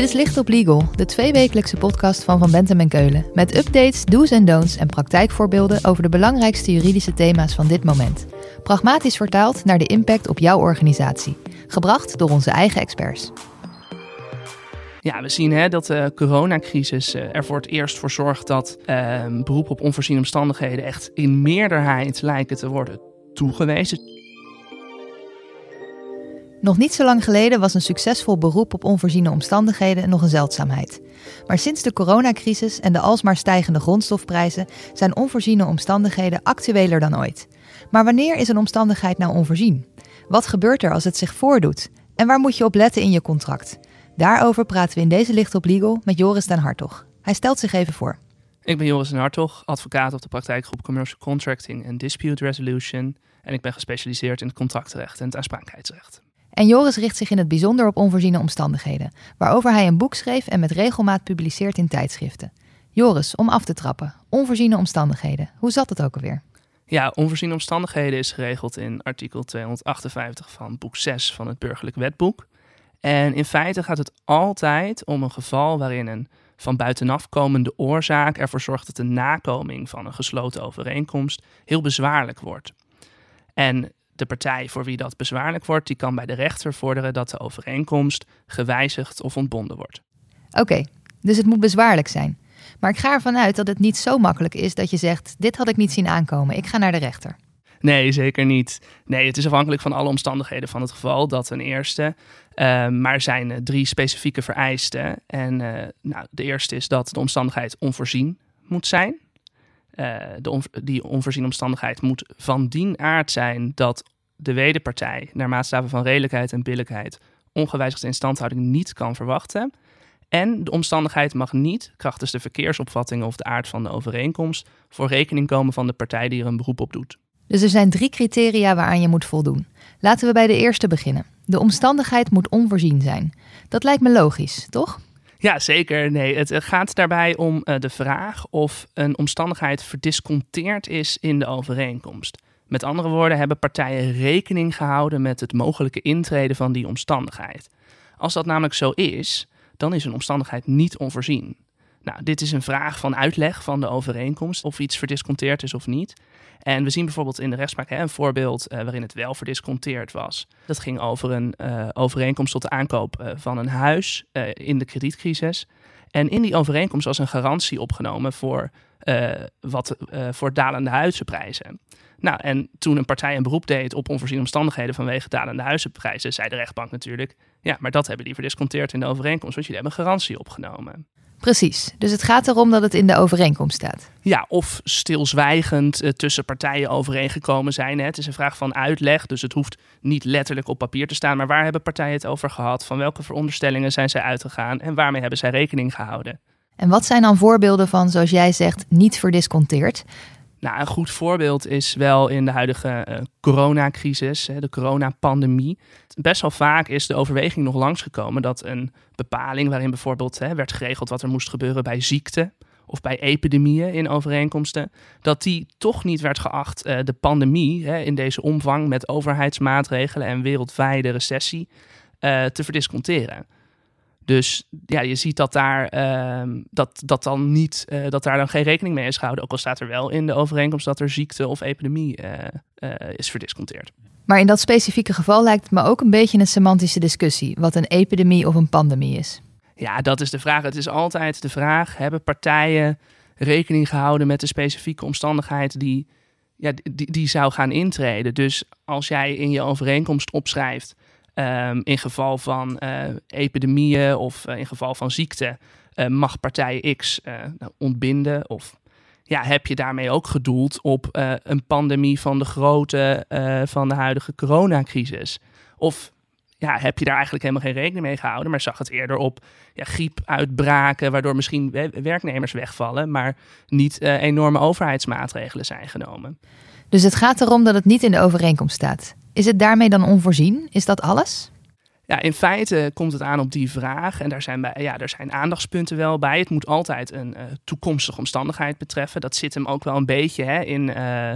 Dit is Licht op Legal, de tweewekelijkse podcast van Van Bentem en Keulen. Met updates, do's en don'ts en praktijkvoorbeelden over de belangrijkste juridische thema's van dit moment. Pragmatisch vertaald naar de impact op jouw organisatie. Gebracht door onze eigen experts. Ja, we zien hè, dat de coronacrisis uh, er voor het eerst voor zorgt dat uh, beroep op onvoorziene omstandigheden echt in meerderheid lijken te worden toegewezen. Nog niet zo lang geleden was een succesvol beroep op onvoorziene omstandigheden nog een zeldzaamheid. Maar sinds de coronacrisis en de alsmaar stijgende grondstofprijzen zijn onvoorziene omstandigheden actueler dan ooit. Maar wanneer is een omstandigheid nou onvoorzien? Wat gebeurt er als het zich voordoet? En waar moet je op letten in je contract? Daarover praten we in deze Licht op Legal met Joris den Hartog. Hij stelt zich even voor. Ik ben Joris den Hartog, advocaat op de praktijkgroep Commercial Contracting en Dispute Resolution. En ik ben gespecialiseerd in het contractrecht en het aansprakelijkheidsrecht. En Joris richt zich in het bijzonder op onvoorziene omstandigheden, waarover hij een boek schreef en met regelmaat publiceert in tijdschriften. Joris, om af te trappen, onvoorziene omstandigheden. Hoe zat het ook alweer? Ja, onvoorziene omstandigheden is geregeld in artikel 258 van boek 6 van het Burgerlijk Wetboek. En in feite gaat het altijd om een geval waarin een van buitenaf komende oorzaak ervoor zorgt dat de nakoming van een gesloten overeenkomst heel bezwaarlijk wordt. En de partij voor wie dat bezwaarlijk wordt, die kan bij de rechter vorderen dat de overeenkomst gewijzigd of ontbonden wordt. Oké, dus het moet bezwaarlijk zijn. Maar ik ga ervan uit dat het niet zo makkelijk is dat je zegt: dit had ik niet zien aankomen, ik ga naar de rechter. Nee, zeker niet. Nee, het is afhankelijk van alle omstandigheden van het geval. Dat ten eerste. Uh, maar er zijn uh, drie specifieke vereisten. En uh, nou, de eerste is dat de omstandigheid onvoorzien moet zijn. De on die onvoorziene omstandigheid moet van dien aard zijn dat de wederpartij, naar maatstaven van redelijkheid en billijkheid, ongewijzigde instandhouding niet kan verwachten. En de omstandigheid mag niet, krachtens de verkeersopvattingen of de aard van de overeenkomst, voor rekening komen van de partij die er een beroep op doet. Dus er zijn drie criteria waaraan je moet voldoen. Laten we bij de eerste beginnen. De omstandigheid moet onvoorzien zijn. Dat lijkt me logisch, toch? Ja, zeker. Nee, het gaat daarbij om uh, de vraag of een omstandigheid verdisconteerd is in de overeenkomst. Met andere woorden, hebben partijen rekening gehouden met het mogelijke intreden van die omstandigheid. Als dat namelijk zo is, dan is een omstandigheid niet onvoorzien. Nou, dit is een vraag van uitleg van de overeenkomst, of iets verdisconteerd is of niet. En we zien bijvoorbeeld in de rechtspraak hè, een voorbeeld uh, waarin het wel verdisconteerd was. Dat ging over een uh, overeenkomst tot de aankoop uh, van een huis in de kredietcrisis. En in die overeenkomst was een garantie opgenomen voor, wat, voor dalende huizenprijzen. Nou, en toen een partij een beroep deed op onvoorziene omstandigheden vanwege dalende huizenprijzen, zei de rechtbank natuurlijk: ja, maar dat hebben die verdisconteerd in de overeenkomst, want jullie hebben een garantie opgenomen. Precies. Dus het gaat erom dat het in de overeenkomst staat. Ja, of stilzwijgend uh, tussen partijen overeengekomen zijn. Hè. Het is een vraag van uitleg, dus het hoeft niet letterlijk op papier te staan. Maar waar hebben partijen het over gehad? Van welke veronderstellingen zijn zij uitgegaan? En waarmee hebben zij rekening gehouden? En wat zijn dan voorbeelden van, zoals jij zegt, niet verdisconteerd? Nou, een goed voorbeeld is wel in de huidige uh, coronacrisis, hè, de coronapandemie. Best wel vaak is de overweging nog langsgekomen dat een bepaling waarin bijvoorbeeld hè, werd geregeld wat er moest gebeuren bij ziekte of bij epidemieën in overeenkomsten, dat die toch niet werd geacht uh, de pandemie hè, in deze omvang met overheidsmaatregelen en wereldwijde recessie uh, te verdisconteren. Dus ja, je ziet dat daar, uh, dat, dat, dan niet, uh, dat daar dan geen rekening mee is gehouden. Ook al staat er wel in de overeenkomst dat er ziekte of epidemie uh, is verdisconteerd. Maar in dat specifieke geval lijkt het me ook een beetje een semantische discussie. Wat een epidemie of een pandemie is. Ja, dat is de vraag. Het is altijd de vraag: hebben partijen rekening gehouden met de specifieke omstandigheid die, ja, die, die zou gaan intreden? Dus als jij in je overeenkomst opschrijft Um, in geval van uh, epidemieën of uh, in geval van ziekte uh, mag partij X nou, ontbinden. Of ja, heb je daarmee ook gedoeld op een pandemie van de grootte van de huidige coronacrisis? Of ja, heb je daar eigenlijk helemaal geen rekening mee gehouden, maar zag het eerder op ja, griepuitbraken, waardoor misschien werknemers wegvallen, maar niet enorme overheidsmaatregelen zijn genomen. Dus het gaat erom dat het niet in de overeenkomst staat. Is het daarmee dan onvoorzien? Is dat alles? Ja, in feite komt het aan op die vraag. En daar zijn, bij, ja, daar zijn aandachtspunten wel bij. Het moet altijd een uh, toekomstige omstandigheid betreffen. Dat zit hem ook wel een beetje hè, in uh,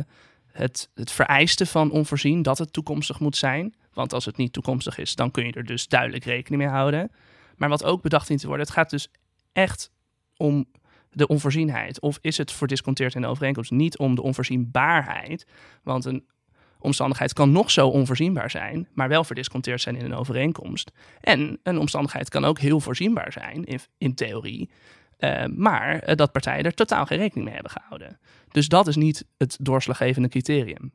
het, het vereisten van onvoorzien, dat het toekomstig moet zijn. Want als het niet toekomstig is, dan kun je er dus duidelijk rekening mee houden. Maar wat ook bedacht dient te worden, het gaat dus echt om de onvoorzienheid. Of is het verdisconteerd in de overeenkomst? Niet om de onvoorzienbaarheid. Want een omstandigheid kan nog zo onvoorzienbaar zijn, maar wel verdisconteerd zijn in een overeenkomst. En een omstandigheid kan ook heel voorzienbaar zijn, in, in theorie. Uh, maar uh, dat partijen er totaal geen rekening mee hebben gehouden. Dus dat is niet het doorslaggevende criterium.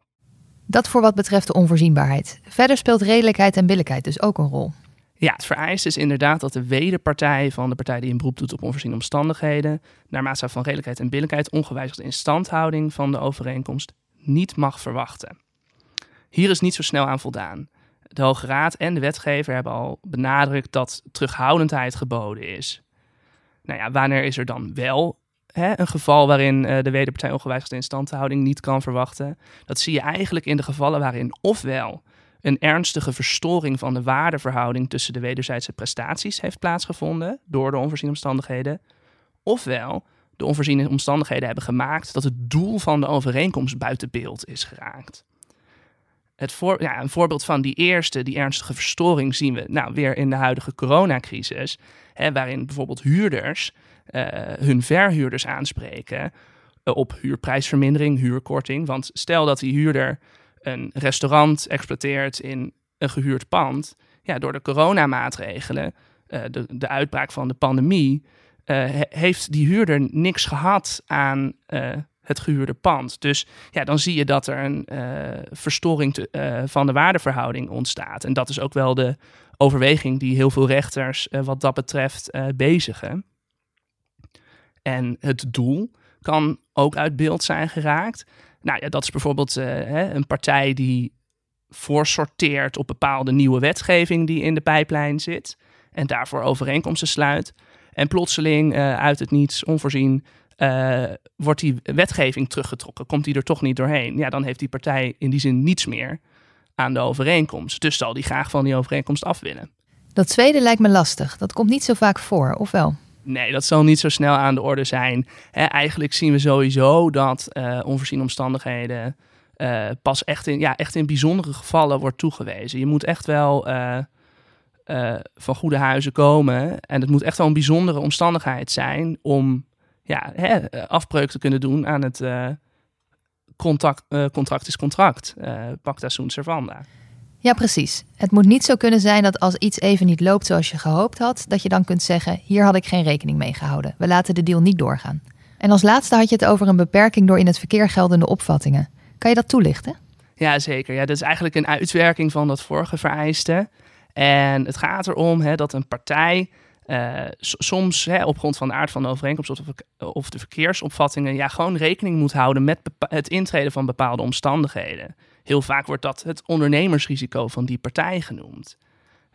Dat voor wat betreft de onvoorzienbaarheid. Verder speelt redelijkheid en billijkheid dus ook een rol. Ja, het vereist is inderdaad dat de wederpartij van de partij die een beroep doet op onvoorziene omstandigheden, naar mate van redelijkheid en billijkheid, ongewijzigde instandhouding van de overeenkomst niet mag verwachten. Hier is niet zo snel aan voldaan. De Hoge Raad en de wetgever hebben al benadrukt dat terughoudendheid geboden is. Nou ja, wanneer is er dan wel hè, een geval waarin uh, de wederpartij ongewijzigde instandhouding niet kan verwachten? Dat zie je eigenlijk in de gevallen waarin ofwel een ernstige verstoring van de waardeverhouding tussen de wederzijdse prestaties heeft plaatsgevonden door de onvoorziene omstandigheden, ofwel de onvoorziene omstandigheden hebben gemaakt dat het doel van de overeenkomst buiten beeld is geraakt. Het voor, ja, een voorbeeld van die eerste, die ernstige verstoring, zien we nou weer in de huidige coronacrisis. Hè, waarin bijvoorbeeld huurders uh, hun verhuurders aanspreken uh, op huurprijsvermindering, huurkorting. Want stel dat die huurder een restaurant exploiteert in een gehuurd pand. Ja, door de coronamaatregelen, uh, de, de uitbraak van de pandemie, heeft die huurder niks gehad aan het gehuurde pand. Dus ja, dan zie je dat er een uh, verstoring te, uh, van de waardeverhouding ontstaat. En dat is ook wel de overweging die heel veel rechters uh, wat dat betreft bezigen. En het doel kan ook uit beeld zijn geraakt. Nou ja, dat is bijvoorbeeld een partij die voorsorteert op bepaalde nieuwe wetgeving die in de pijplijn zit. En daarvoor overeenkomsten sluit. En plotseling uit het niets, onvoorzien, uh, wordt die wetgeving teruggetrokken, komt die er toch niet doorheen, ja, dan heeft die partij in die zin niets meer aan de overeenkomst. Dus zal die graag van die overeenkomst af willen. Dat tweede lijkt me lastig. Dat komt niet zo vaak voor, of wel? Nee, dat zal niet zo snel aan de orde zijn. eigenlijk zien we sowieso dat uh, onvoorziene omstandigheden uh, pas echt in, ja, echt in bijzondere gevallen wordt toegewezen. Je moet echt wel van goede huizen komen. En het moet echt wel een bijzondere omstandigheid zijn om ja, hè, afbreuk te kunnen doen aan het uh, contact, uh, contract is contract. Uh, pacta sunt servanda. Ja, precies. Het moet niet zo kunnen zijn dat als iets even niet loopt zoals je gehoopt had, dat je dan kunt zeggen: hier had ik geen rekening mee gehouden. We laten de deal niet doorgaan. En als laatste had je het over een beperking door in het verkeer geldende opvattingen. Kan je dat toelichten? Ja, zeker. Ja, dat is eigenlijk een uitwerking van dat vorige vereiste. En het gaat erom hè, dat een partij uh, soms hè, op grond van de aard van de overeenkomst of de, of de verkeersopvattingen, ja, gewoon rekening moet houden met het intreden van bepaalde omstandigheden. Heel vaak wordt dat het ondernemersrisico van die partij genoemd.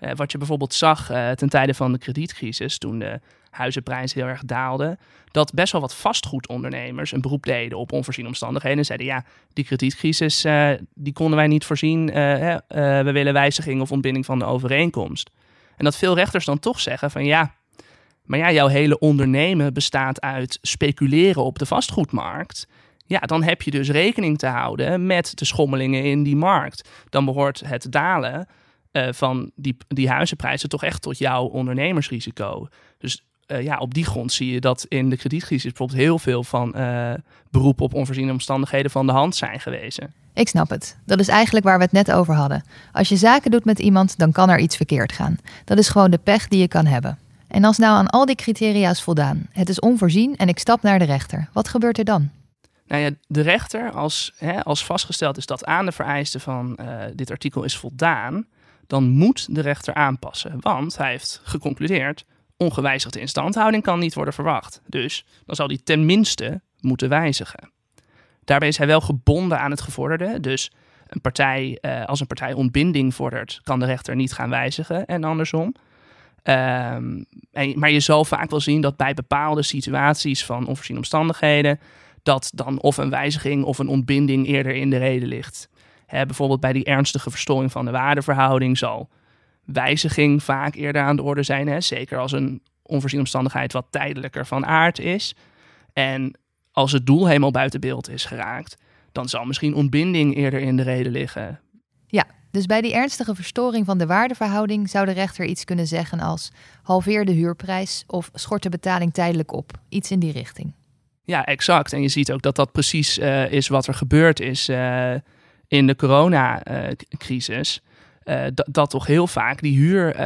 Uh, wat je bijvoorbeeld zag uh, ten tijde van de kredietcrisis, toen de huizenprijzen heel erg daalden, dat best wel wat vastgoedondernemers een beroep deden op onvoorziene omstandigheden. En zeiden, ja, die kredietcrisis, die konden wij niet voorzien. we willen wijziging of ontbinding van de overeenkomst. En dat veel rechters dan toch zeggen van ja, maar ja, jouw hele ondernemen bestaat uit speculeren op de vastgoedmarkt. Ja, dan heb je dus rekening te houden met de schommelingen in die markt. Dan behoort het dalen uh, van die, die huizenprijzen toch echt tot jouw ondernemersrisico. Dus uh, ja, op die grond zie je dat in de kredietcrisis bijvoorbeeld heel veel van uh, beroepen op onvoorziene omstandigheden van de hand zijn gewezen. Ik snap het. Dat is eigenlijk waar we het net over hadden. Als je zaken doet met iemand, dan kan er iets verkeerd gaan. Dat is gewoon de pech die je kan hebben. En als nou aan al die criteria is voldaan, het is onvoorzien en ik stap naar de rechter, wat gebeurt er dan? Nou ja, de rechter, als, hè, als vastgesteld is dat aan de vereisten van uh, dit artikel is voldaan, dan moet de rechter aanpassen. Want hij heeft geconcludeerd, ongewijzigde instandhouding kan niet worden verwacht. Dus dan zal hij tenminste moeten wijzigen. Daarbij is hij wel gebonden aan het gevorderde. Dus een partij, uh, als een partij ontbinding vordert, kan de rechter niet gaan wijzigen en andersom. En, maar je zal vaak wel zien dat bij bepaalde situaties van onvoorziene omstandigheden, dat dan of een wijziging of een ontbinding eerder in de reden ligt. Hè, bijvoorbeeld bij die ernstige verstoring van de waardeverhouding zal wijziging vaak eerder aan de orde zijn. Hè? Zeker als een onvoorziene omstandigheid wat tijdelijker van aard is. En als het doel helemaal buiten beeld is geraakt, dan zal misschien ontbinding eerder in de reden liggen. Ja, Dus bij die ernstige verstoring van de waardeverhouding zou de rechter iets kunnen zeggen als halveer de huurprijs of schort de betaling tijdelijk op. Iets in die richting. Ja, exact. En je ziet ook dat dat precies uh, is wat er gebeurd is uh, in de coronacrisis. Uh, dat toch heel vaak die huur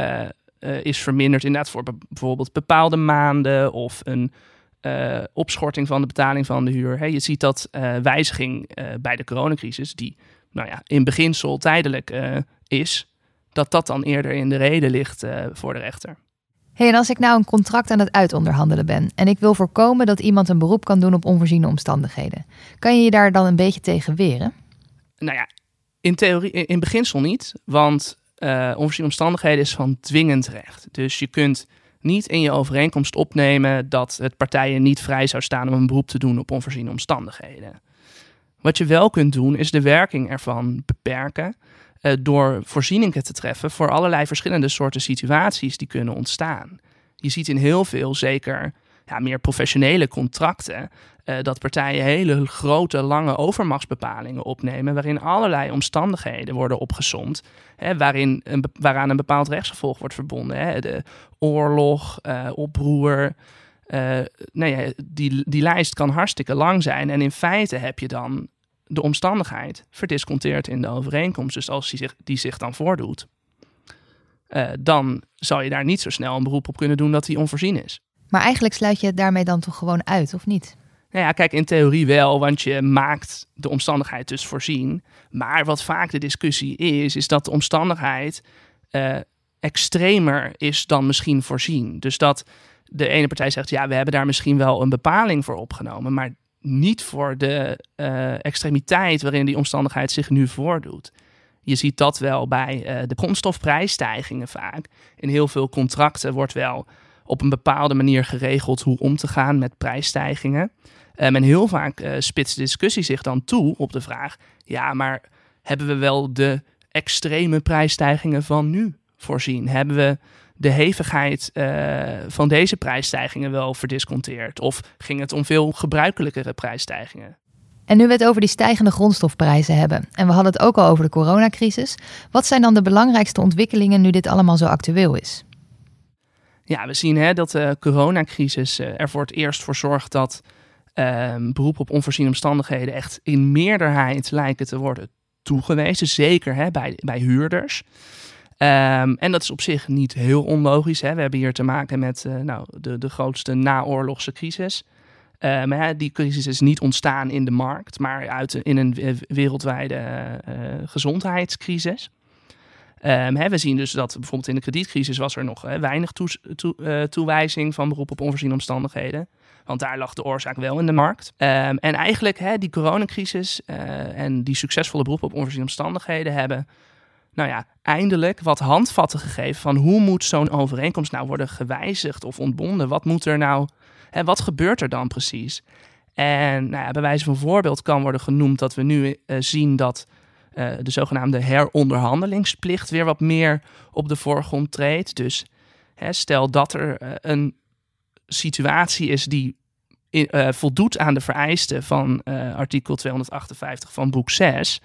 is verminderd. Inderdaad, voor bijvoorbeeld bepaalde maanden of een opschorting van de betaling van de huur. Je ziet dat wijziging bij de coronacrisis, die nou ja, in beginsel tijdelijk is, dat dat dan eerder in de reden ligt voor de rechter hey, en als ik nou een contract aan het uitonderhandelen ben en ik wil voorkomen dat iemand een beroep kan doen op onvoorziene omstandigheden, kan je je daar dan een beetje tegen weren? Nou ja, in theorie, in beginsel niet, want uh, onvoorziene omstandigheden is van dwingend recht. Dus je kunt niet in je overeenkomst opnemen dat het partijen niet vrij zou staan om een beroep te doen op onvoorziene omstandigheden. Wat je wel kunt doen, is de werking ervan beperken uh, door voorzieningen te treffen voor allerlei verschillende soorten situaties die kunnen ontstaan. Je ziet in heel veel, zeker ja, meer professionele contracten, uh, dat partijen hele grote, lange overmachtsbepalingen opnemen, waarin allerlei omstandigheden worden opgesomd, hè, waarin waaraan een bepaald rechtsgevolg wordt verbonden. Hè, de oorlog, uh, oproer. Uh, nee, die, die lijst kan hartstikke lang zijn. En in feite heb je dan de omstandigheid verdisconteerd in de overeenkomst. Dus als die zich, die zich dan voordoet, dan zou je daar niet zo snel een beroep op kunnen doen dat die onvoorzien is. Maar eigenlijk sluit je het daarmee dan toch gewoon uit, of niet? Nou ja, kijk, in theorie wel, want je maakt de omstandigheid dus voorzien. Maar wat vaak de discussie is, is dat de omstandigheid uh, extremer is dan misschien voorzien. Dus dat de ene partij zegt, ja, we hebben daar misschien wel een bepaling voor opgenomen, maar niet voor de uh, extremiteit waarin die omstandigheid zich nu voordoet. Je ziet dat wel bij uh, de grondstofprijsstijgingen vaak. In heel veel contracten wordt wel op een bepaalde manier geregeld hoe om te gaan met prijsstijgingen. Um, en heel vaak uh, spitst de discussie zich dan toe op de vraag: ja, maar hebben we wel de extreme prijsstijgingen van nu voorzien? Hebben we de hevigheid uh, van deze prijsstijgingen wel verdisconteerd? Of ging het om veel gebruikelijkere prijsstijgingen? En nu we het over die stijgende grondstofprijzen hebben, en we hadden het ook al over de coronacrisis, wat zijn dan de belangrijkste ontwikkelingen nu dit allemaal zo actueel is? Ja, we zien hè, dat de coronacrisis uh, er voor het eerst voor zorgt dat uh, beroep op onvoorziene omstandigheden echt in meerderheid lijken te worden toegewezen. Zeker hè, bij, bij huurders. Um, en dat is op zich niet heel onlogisch. Hè. We hebben hier te maken met uh, nou, de, de grootste naoorlogse crisis. Um, hè, die crisis is niet ontstaan in de markt, maar uit, in een wereldwijde gezondheidscrisis. Um, hè, we zien dus dat bijvoorbeeld in de kredietcrisis was er nog hè, weinig uh, toewijzing van beroep op onvoorziene omstandigheden. Want daar lag de oorzaak wel in de markt. Um, en eigenlijk hè, die coronacrisis uh, en die succesvolle beroep op onvoorziene omstandigheden hebben nou ja, eindelijk wat handvatten gegeven van hoe moet zo'n overeenkomst nou worden gewijzigd of ontbonden? Wat moet er nou, en wat gebeurt er dan precies? En nou ja, bij wijze van voorbeeld kan worden genoemd dat we nu uh, zien dat uh, de zogenaamde heronderhandelingsplicht weer wat meer op de voorgrond treedt. Dus hè, stel dat er uh, een situatie is die in, voldoet aan de vereisten van artikel 258 van boek 6,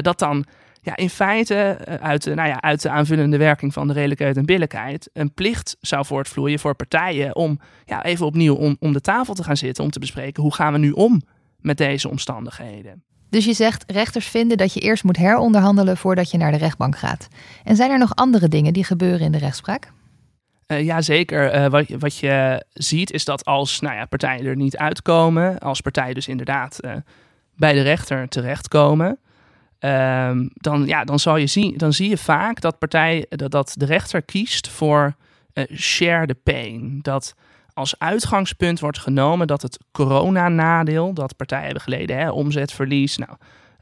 dat dan ja, in feite eh, uit de, nou ja, uit de aanvullende werking van de redelijkheid en billijkheid een plicht zou voortvloeien voor partijen om ja, even opnieuw om, om de tafel te gaan zitten om te bespreken hoe gaan we nu om met deze omstandigheden. Dus je zegt rechters vinden dat je eerst moet heronderhandelen voordat je naar de rechtbank gaat. En zijn er nog andere dingen die gebeuren in de rechtspraak? Uh, ja, zeker. Uh, wat, wat je ziet is dat als nou ja, partijen er niet uitkomen, als partijen dus inderdaad uh, bij de rechter terechtkomen, Um, dan, ja, dan, zal je zien, dan zie je vaak dat, partij, dat, dat de rechter kiest voor share the pain. Dat als uitgangspunt wordt genomen dat het coronanadeel dat partijen hebben geleden, hè, omzetverlies, nou,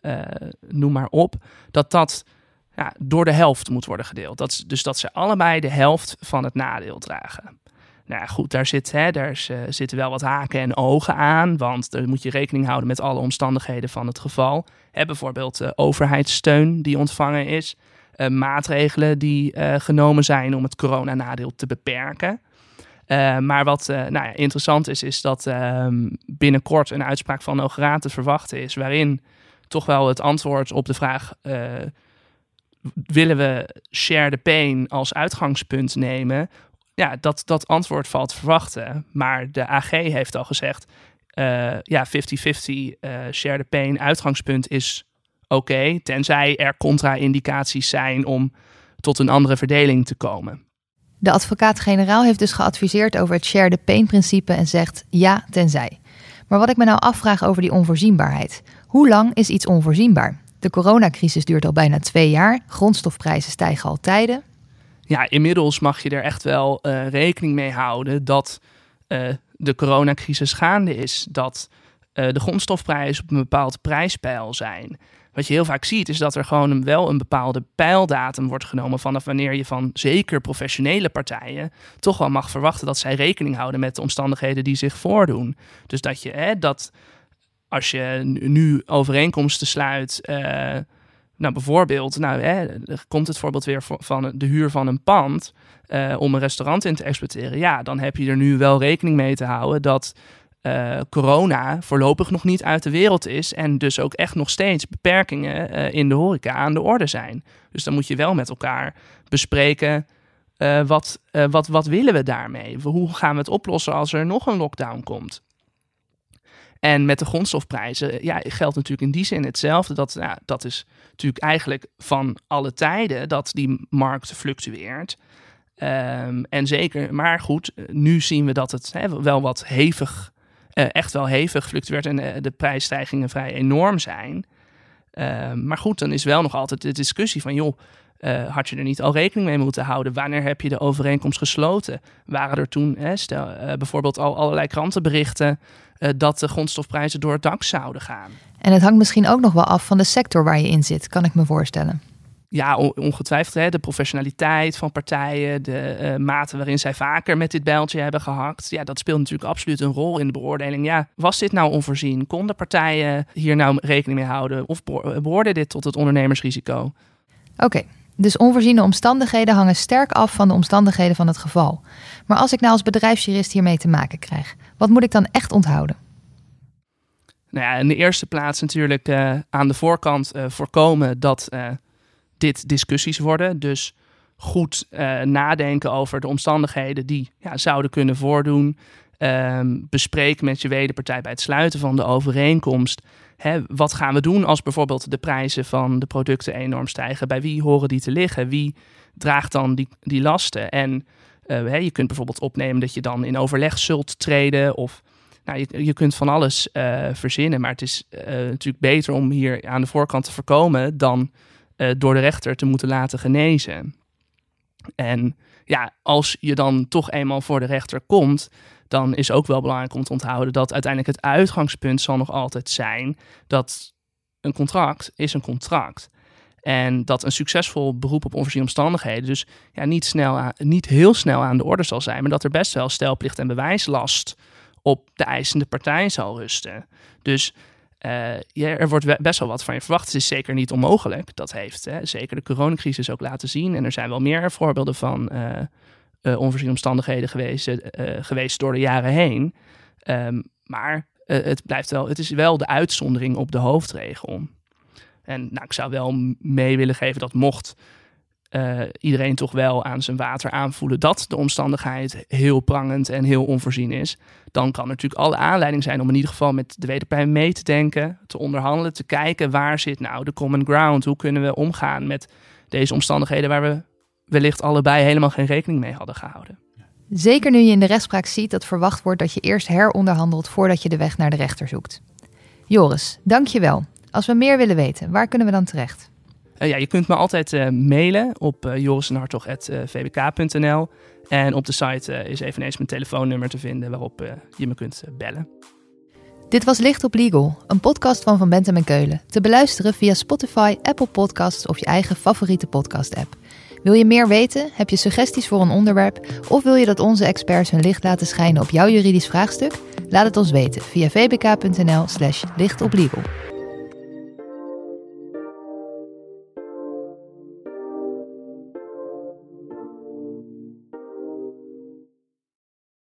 uh, noem maar op, dat dat ja, door de helft moet worden gedeeld. Dat, dus dat ze allebei de helft van het nadeel dragen. Nou ja, goed, daar, zit, hè, daar uh, zitten wel wat haken en ogen aan, want dan moet je rekening houden met alle omstandigheden van het geval. Hè, bijvoorbeeld uh, overheidssteun die ontvangen is, maatregelen die genomen zijn om het coronanadeel te beperken. Maar wat nou ja, interessant is, is dat ehm, binnenkort een uitspraak van Hoge te verwachten is, waarin toch wel het antwoord op de vraag willen we share the pain als uitgangspunt nemen? Ja, dat, dat antwoord valt te verwachten. Maar de AG heeft al gezegd, ja, 50-50 uh, share the pain uitgangspunt is oké, tenzij er contra-indicaties zijn om tot een andere verdeling te komen. De advocaat-generaal heeft dus geadviseerd over het share the pain-principe en zegt ja, tenzij. Maar wat ik me nou afvraag over die onvoorzienbaarheid. Hoe lang is iets onvoorzienbaar? De coronacrisis duurt al bijna twee jaar, grondstofprijzen stijgen al tijden. Ja, inmiddels mag je er echt wel uh, rekening mee houden dat uh, de coronacrisis gaande is. Dat uh, de grondstofprijzen op een bepaald prijspeil zijn wat je heel vaak ziet, is dat er gewoon wel een bepaalde pijldatum wordt genomen vanaf wanneer je van zeker professionele partijen toch wel mag verwachten dat zij rekening houden met de omstandigheden die zich voordoen. Dus dat je hè, dat als je nu overeenkomsten sluit. Uh, nou, bijvoorbeeld, nou, hè, komt het voorbeeld weer van de huur van een pand uh, om een restaurant in te exploiteren. Ja, dan heb je er nu wel rekening mee te houden dat uh, corona voorlopig nog niet uit de wereld is. En dus ook echt nog steeds beperkingen uh, in de horeca aan de orde zijn. Dus dan moet je wel met elkaar bespreken. Uh, wat, wat, wat willen we daarmee? Hoe gaan we het oplossen als er nog een lockdown komt? En met de grondstofprijzen ja, geldt natuurlijk in die zin hetzelfde. Dat, nou, dat is natuurlijk eigenlijk van alle tijden dat die markt fluctueert. Um, en zeker, maar goed, nu zien we dat het wel wat hevig echt wel hevig fluctueert en uh, de prijsstijgingen vrij enorm zijn. Uh, maar goed, dan is wel nog altijd de discussie van, joh, had je er niet al rekening mee moeten houden? Wanneer heb je de overeenkomst gesloten? Waren er toen stel, bijvoorbeeld al allerlei krantenberichten dat de grondstofprijzen door het dak zouden gaan? En het hangt misschien ook nog wel af van de sector waar je in zit, kan ik me voorstellen ja, ongetwijfeld hè, de professionaliteit van partijen, de uh, mate waarin zij vaker met dit bijltje hebben gehakt. Ja, dat speelt natuurlijk absoluut een rol in de beoordeling. Ja, was dit nou onvoorzien? Konden partijen hier nou rekening mee houden? Of behoorde dit tot het ondernemersrisico? Oké, dus onvoorziene omstandigheden hangen sterk af van de omstandigheden van het geval. Maar als ik nou als bedrijfsjurist hiermee te maken krijg, wat moet ik dan echt onthouden? Nou ja, in de eerste plaats natuurlijk uh, aan de voorkant uh, voorkomen dat dit discussies worden. Dus goed uh, nadenken over de omstandigheden die ja, zouden kunnen voordoen. Um, bespreek met je wederpartij bij het sluiten van de overeenkomst. Hè, wat gaan we doen als bijvoorbeeld de prijzen van de producten enorm stijgen? Bij wie horen die te liggen? Wie draagt dan die, die lasten? En uh, hè, je kunt bijvoorbeeld opnemen dat je dan in overleg zult treden. Of nou, je, kunt van alles uh, verzinnen. Maar het is natuurlijk beter om hier aan de voorkant te voorkomen dan uh, door de rechter te moeten laten genezen. En ja, als je dan toch eenmaal voor de rechter komt, dan is ook wel belangrijk om te onthouden dat uiteindelijk het uitgangspunt zal nog altijd zijn dat een contract is een contract. En dat een succesvol beroep op onvoorziene omstandigheden dus ja, niet, snel aan, niet heel snel aan de orde zal zijn, maar dat er best wel stelplicht en bewijslast op de eisende partij zal rusten. Dus uh, ja, er wordt best wel wat van je verwacht. Het is zeker niet onmogelijk. Dat heeft hè, zeker de coronacrisis ook laten zien. En er zijn wel meer voorbeelden van uh, uh, onvoorziene omstandigheden geweest, geweest door de jaren heen. Um, maar het, blijft wel, het is wel de uitzondering op de hoofdregel. En nou, ik zou wel mee willen geven dat mocht uh, iedereen toch wel aan zijn water aanvoelen dat de omstandigheid heel prangend en heel onvoorzien is, dan kan natuurlijk alle aanleiding zijn om in ieder geval met de wederpartij mee te denken, te onderhandelen, te kijken waar zit nou de common ground, hoe kunnen we omgaan met deze omstandigheden waar we wellicht allebei helemaal geen rekening mee hadden gehouden. Zeker nu je in de rechtspraak ziet dat verwacht wordt dat je eerst heronderhandelt voordat je de weg naar de rechter zoekt. Joris, dank je wel. Als we meer willen weten, waar kunnen we dan terecht? Uh, ja, je kunt me altijd uh, mailen op uh, jorisenhartog.vbk.nl. En op de site is eveneens mijn telefoonnummer te vinden waarop je me kunt bellen. Dit was Licht op Legal, een podcast van Van Bentem en Keulen. Te beluisteren via Spotify, Apple Podcasts of je eigen favoriete podcast-app. Wil je meer weten? Heb je suggesties voor een onderwerp? Of wil je dat onze experts hun licht laten schijnen op jouw juridisch vraagstuk? Laat het ons weten via vbk.nl/slash lichtoplegal.